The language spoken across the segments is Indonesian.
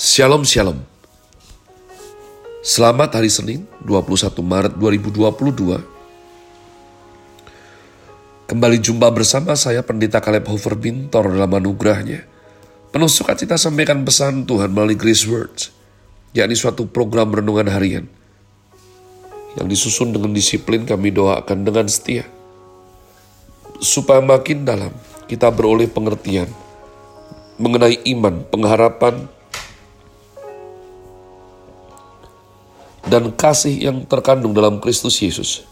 Shalom Shalom. Selamat hari Senin 21 Maret 2022 Kembali jumpa bersama saya Pendeta Kaleb Hofer Bintor dalam anugerahnya. Penuh sukacita sampaikan pesan Tuhan melalui Grace Words yakni suatu program renungan harian. Yang disusun dengan disiplin kami doakan dengan setia. Supaya makin dalam kita beroleh pengertian mengenai iman, pengharapan, dan kasih yang terkandung dalam Kristus Yesus.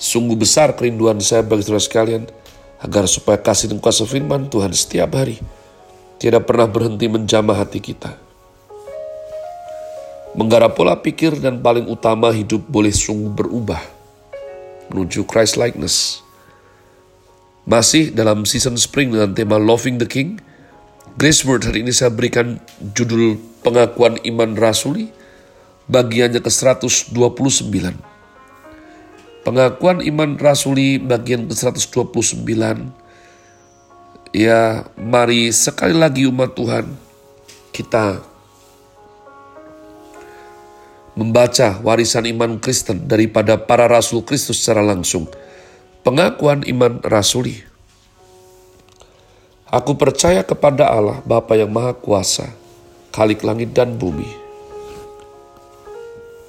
Sungguh besar kerinduan saya bagi saudara sekalian, agar supaya kasih dan kuasa firman Tuhan setiap hari tidak pernah berhenti menjamah hati kita. Menggarap pola pikir dan paling utama hidup boleh sungguh berubah menuju Christ likeness. Masih dalam season spring dengan tema Loving the King, Grace Word hari ini saya berikan judul pengakuan iman rasuli bagiannya ke-129. Pengakuan iman rasuli bagian ke-129. Ya, mari sekali lagi umat Tuhan kita membaca warisan iman Kristen daripada para rasul Kristus secara langsung. Pengakuan iman rasuli. Aku percaya kepada Allah Bapa yang Maha Kuasa, Khalik langit dan bumi,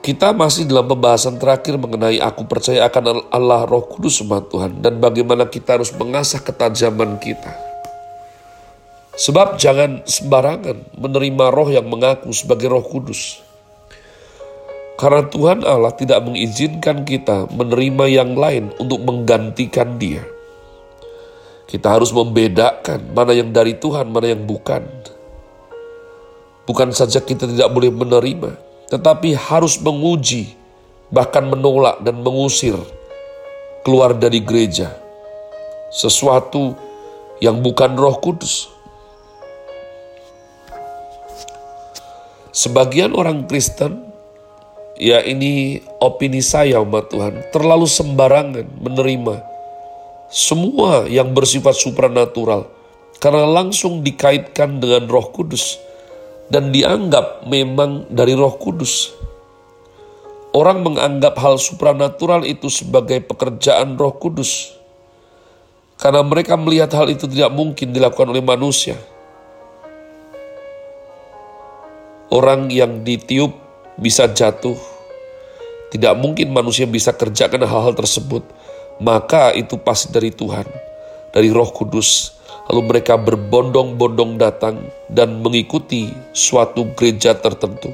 Kita masih dalam pembahasan terakhir mengenai aku percaya akan Allah Roh Kudus umat Tuhan dan bagaimana kita harus mengasah ketajaman kita. Sebab jangan sembarangan menerima roh yang mengaku sebagai Roh Kudus. Karena Tuhan Allah tidak mengizinkan kita menerima yang lain untuk menggantikan Dia. Kita harus membedakan mana yang dari Tuhan, mana yang bukan. Bukan saja kita tidak boleh menerima, tetapi harus menguji, bahkan menolak dan mengusir keluar dari gereja sesuatu yang bukan Roh Kudus. Sebagian orang Kristen, ya ini opini saya umat Tuhan, terlalu sembarangan menerima semua yang bersifat supranatural karena langsung dikaitkan dengan Roh Kudus dan dianggap memang dari Roh Kudus. Orang menganggap hal supranatural itu sebagai pekerjaan Roh Kudus karena mereka melihat hal itu tidak mungkin dilakukan oleh manusia. Orang yang ditiup bisa jatuh. Tidak mungkin manusia bisa kerjakan hal-hal tersebut. Maka itu pasti dari Tuhan, dari Roh Kudus Lalu mereka berbondong-bondong datang dan mengikuti suatu gereja tertentu.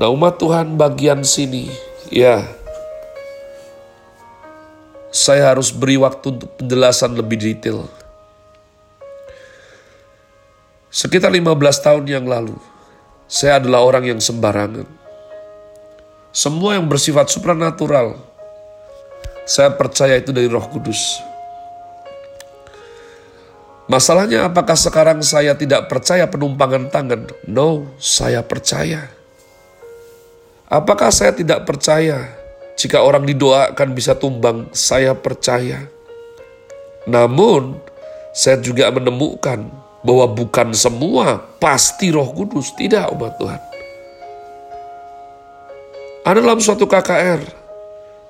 Nah umat Tuhan bagian sini, ya saya harus beri waktu untuk penjelasan lebih detail. Sekitar 15 tahun yang lalu, saya adalah orang yang sembarangan. Semua yang bersifat supranatural, saya percaya itu dari roh kudus. Masalahnya apakah sekarang saya tidak percaya penumpangan tangan? No, saya percaya. Apakah saya tidak percaya jika orang didoakan bisa tumbang? Saya percaya. Namun, saya juga menemukan bahwa bukan semua pasti roh kudus. Tidak umat Tuhan. Ada dalam suatu KKR,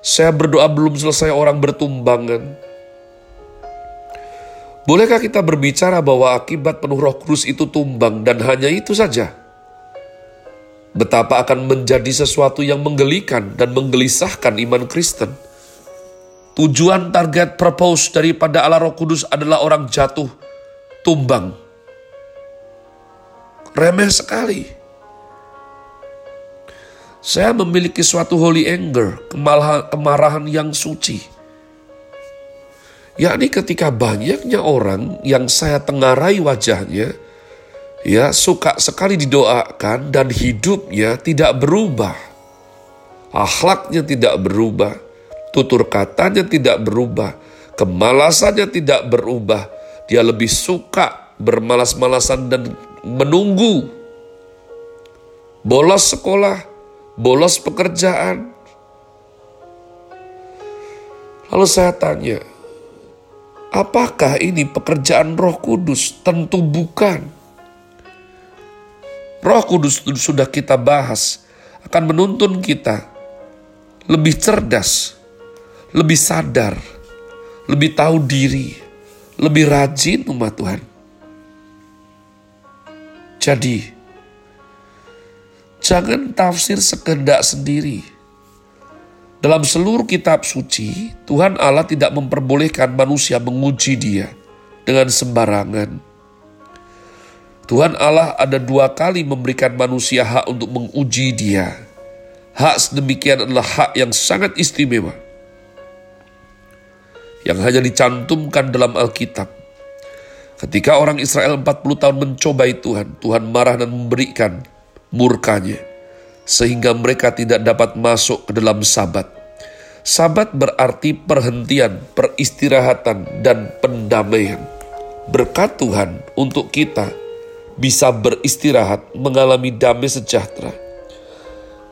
saya berdoa belum selesai orang bertumbangan Bolehkah kita berbicara bahwa akibat penuh roh kudus itu tumbang dan hanya itu saja? Betapa akan menjadi sesuatu yang menggelikan dan menggelisahkan iman Kristen. Tujuan target purpose daripada Allah Roh Kudus adalah orang jatuh, tumbang. Remeh sekali. Saya memiliki suatu holy anger, kemarahan, yang suci. Yakni ketika banyaknya orang yang saya tengarai wajahnya, ya suka sekali didoakan dan hidupnya tidak berubah. Akhlaknya tidak berubah, tutur katanya tidak berubah, kemalasannya tidak berubah. Dia lebih suka bermalas-malasan dan menunggu. Bolos sekolah, bolos pekerjaan. Lalu saya tanya, apakah ini pekerjaan Roh Kudus? Tentu bukan. Roh Kudus sudah kita bahas akan menuntun kita lebih cerdas, lebih sadar, lebih tahu diri, lebih rajin umat Tuhan. Jadi, jangan tafsir sekehendak sendiri. Dalam seluruh kitab suci, Tuhan Allah tidak memperbolehkan manusia menguji dia dengan sembarangan Tuhan Allah ada dua kali memberikan manusia hak untuk menguji dia. Hak sedemikian adalah hak yang sangat istimewa. Yang hanya dicantumkan dalam Alkitab. Ketika orang Israel 40 tahun mencobai Tuhan, Tuhan marah dan memberikan murkanya. Sehingga mereka tidak dapat masuk ke dalam sabat. Sabat berarti perhentian, peristirahatan, dan pendamaian. Berkat Tuhan untuk kita bisa beristirahat, mengalami damai sejahtera.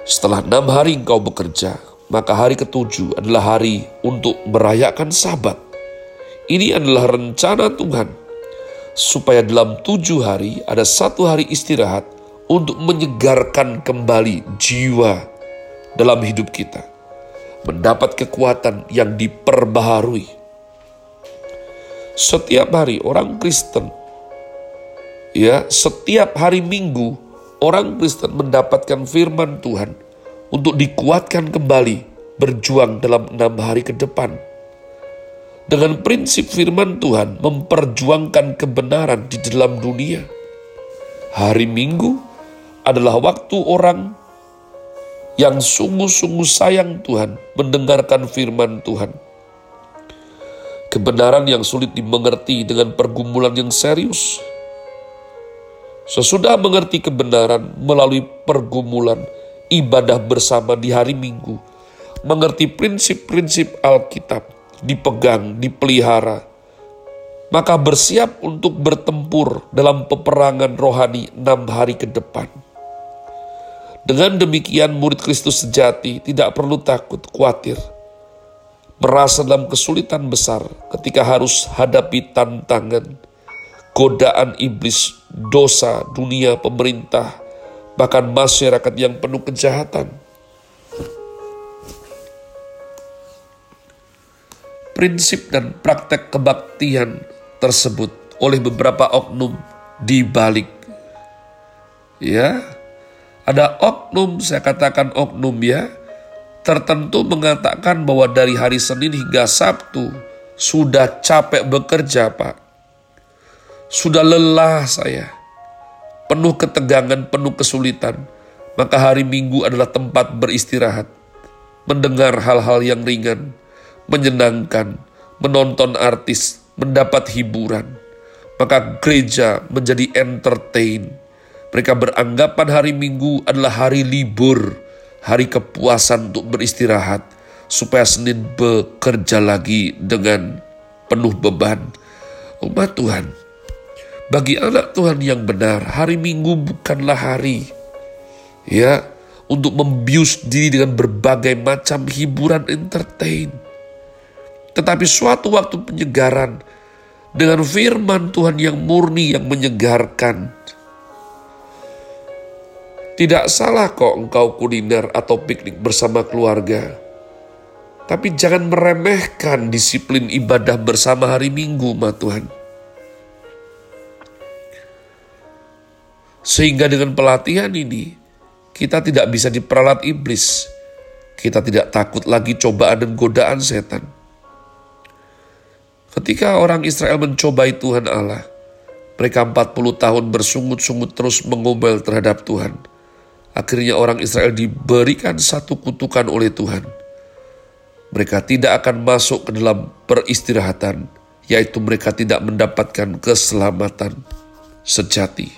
Setelah enam hari engkau bekerja, maka hari ketujuh adalah hari untuk merayakan sabat. Ini adalah rencana Tuhan, supaya dalam tujuh hari ada satu hari istirahat untuk menyegarkan kembali jiwa dalam hidup kita. Mendapat kekuatan yang diperbaharui. Setiap hari orang Kristen ya setiap hari Minggu orang Kristen mendapatkan firman Tuhan untuk dikuatkan kembali berjuang dalam enam hari ke depan. Dengan prinsip firman Tuhan memperjuangkan kebenaran di dalam dunia. Hari Minggu adalah waktu orang yang sungguh-sungguh sayang Tuhan mendengarkan firman Tuhan. Kebenaran yang sulit dimengerti dengan pergumulan yang serius Sesudah mengerti kebenaran melalui pergumulan ibadah bersama di hari Minggu, mengerti prinsip-prinsip Alkitab, dipegang, dipelihara, maka bersiap untuk bertempur dalam peperangan rohani enam hari ke depan. Dengan demikian murid Kristus sejati tidak perlu takut, khawatir, merasa dalam kesulitan besar ketika harus hadapi tantangan, godaan iblis, dosa, dunia, pemerintah, bahkan masyarakat yang penuh kejahatan. Prinsip dan praktek kebaktian tersebut oleh beberapa oknum dibalik. Ya, ada oknum, saya katakan oknum ya, tertentu mengatakan bahwa dari hari Senin hingga Sabtu sudah capek bekerja, Pak. Sudah lelah saya, penuh ketegangan, penuh kesulitan. Maka hari Minggu adalah tempat beristirahat, mendengar hal-hal yang ringan, menyenangkan, menonton artis, mendapat hiburan. Maka gereja menjadi entertain. Mereka beranggapan hari Minggu adalah hari libur, hari kepuasan untuk beristirahat, supaya Senin bekerja lagi dengan penuh beban. Umat Tuhan, bagi anak Tuhan yang benar, hari Minggu bukanlah hari ya untuk membius diri dengan berbagai macam hiburan entertain. Tetapi suatu waktu penyegaran dengan firman Tuhan yang murni yang menyegarkan. Tidak salah kok engkau kuliner atau piknik bersama keluarga. Tapi jangan meremehkan disiplin ibadah bersama hari Minggu, ma Tuhan. Sehingga dengan pelatihan ini, kita tidak bisa diperalat iblis. Kita tidak takut lagi cobaan dan godaan setan. Ketika orang Israel mencobai Tuhan Allah, mereka 40 tahun bersungut-sungut terus mengomel terhadap Tuhan. Akhirnya orang Israel diberikan satu kutukan oleh Tuhan. Mereka tidak akan masuk ke dalam peristirahatan, yaitu mereka tidak mendapatkan keselamatan sejati.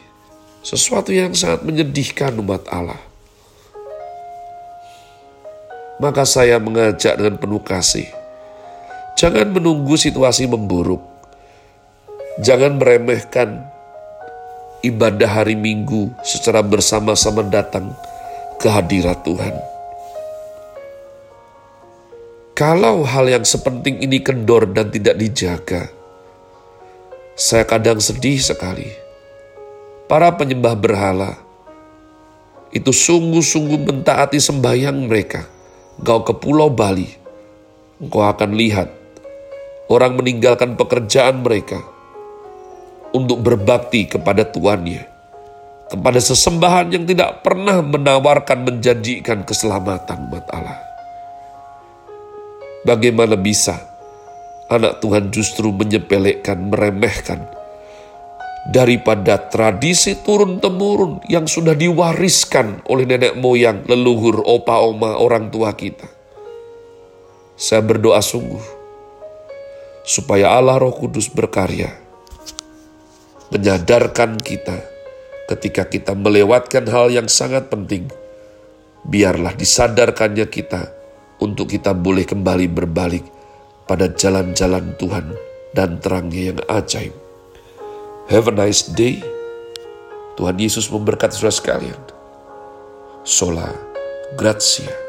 Sesuatu yang sangat menyedihkan umat Allah. Maka saya mengajak dengan penuh kasih. Jangan menunggu situasi memburuk Jangan meremehkan ibadah hari Minggu secara bersama-sama datang ke hadirat Tuhan. Kalau hal yang sepenting ini kendor dan tidak dijaga, saya kadang sedih sekali. Para penyembah berhala itu sungguh-sungguh mentaati sembahyang mereka. Engkau ke Pulau Bali, engkau akan lihat orang meninggalkan pekerjaan mereka, untuk berbakti kepada tuannya, kepada sesembahan yang tidak pernah menawarkan menjanjikan keselamatan buat Allah. Bagaimana bisa anak Tuhan justru menyepelekan, meremehkan daripada tradisi turun-temurun yang sudah diwariskan oleh nenek moyang, leluhur, opa, oma, orang tua kita. Saya berdoa sungguh supaya Allah Roh Kudus berkarya menyadarkan kita ketika kita melewatkan hal yang sangat penting. Biarlah disadarkannya kita untuk kita boleh kembali berbalik pada jalan-jalan Tuhan dan terangnya yang ajaib. Have a nice day. Tuhan Yesus memberkati saudara sekalian. Sola Gracia.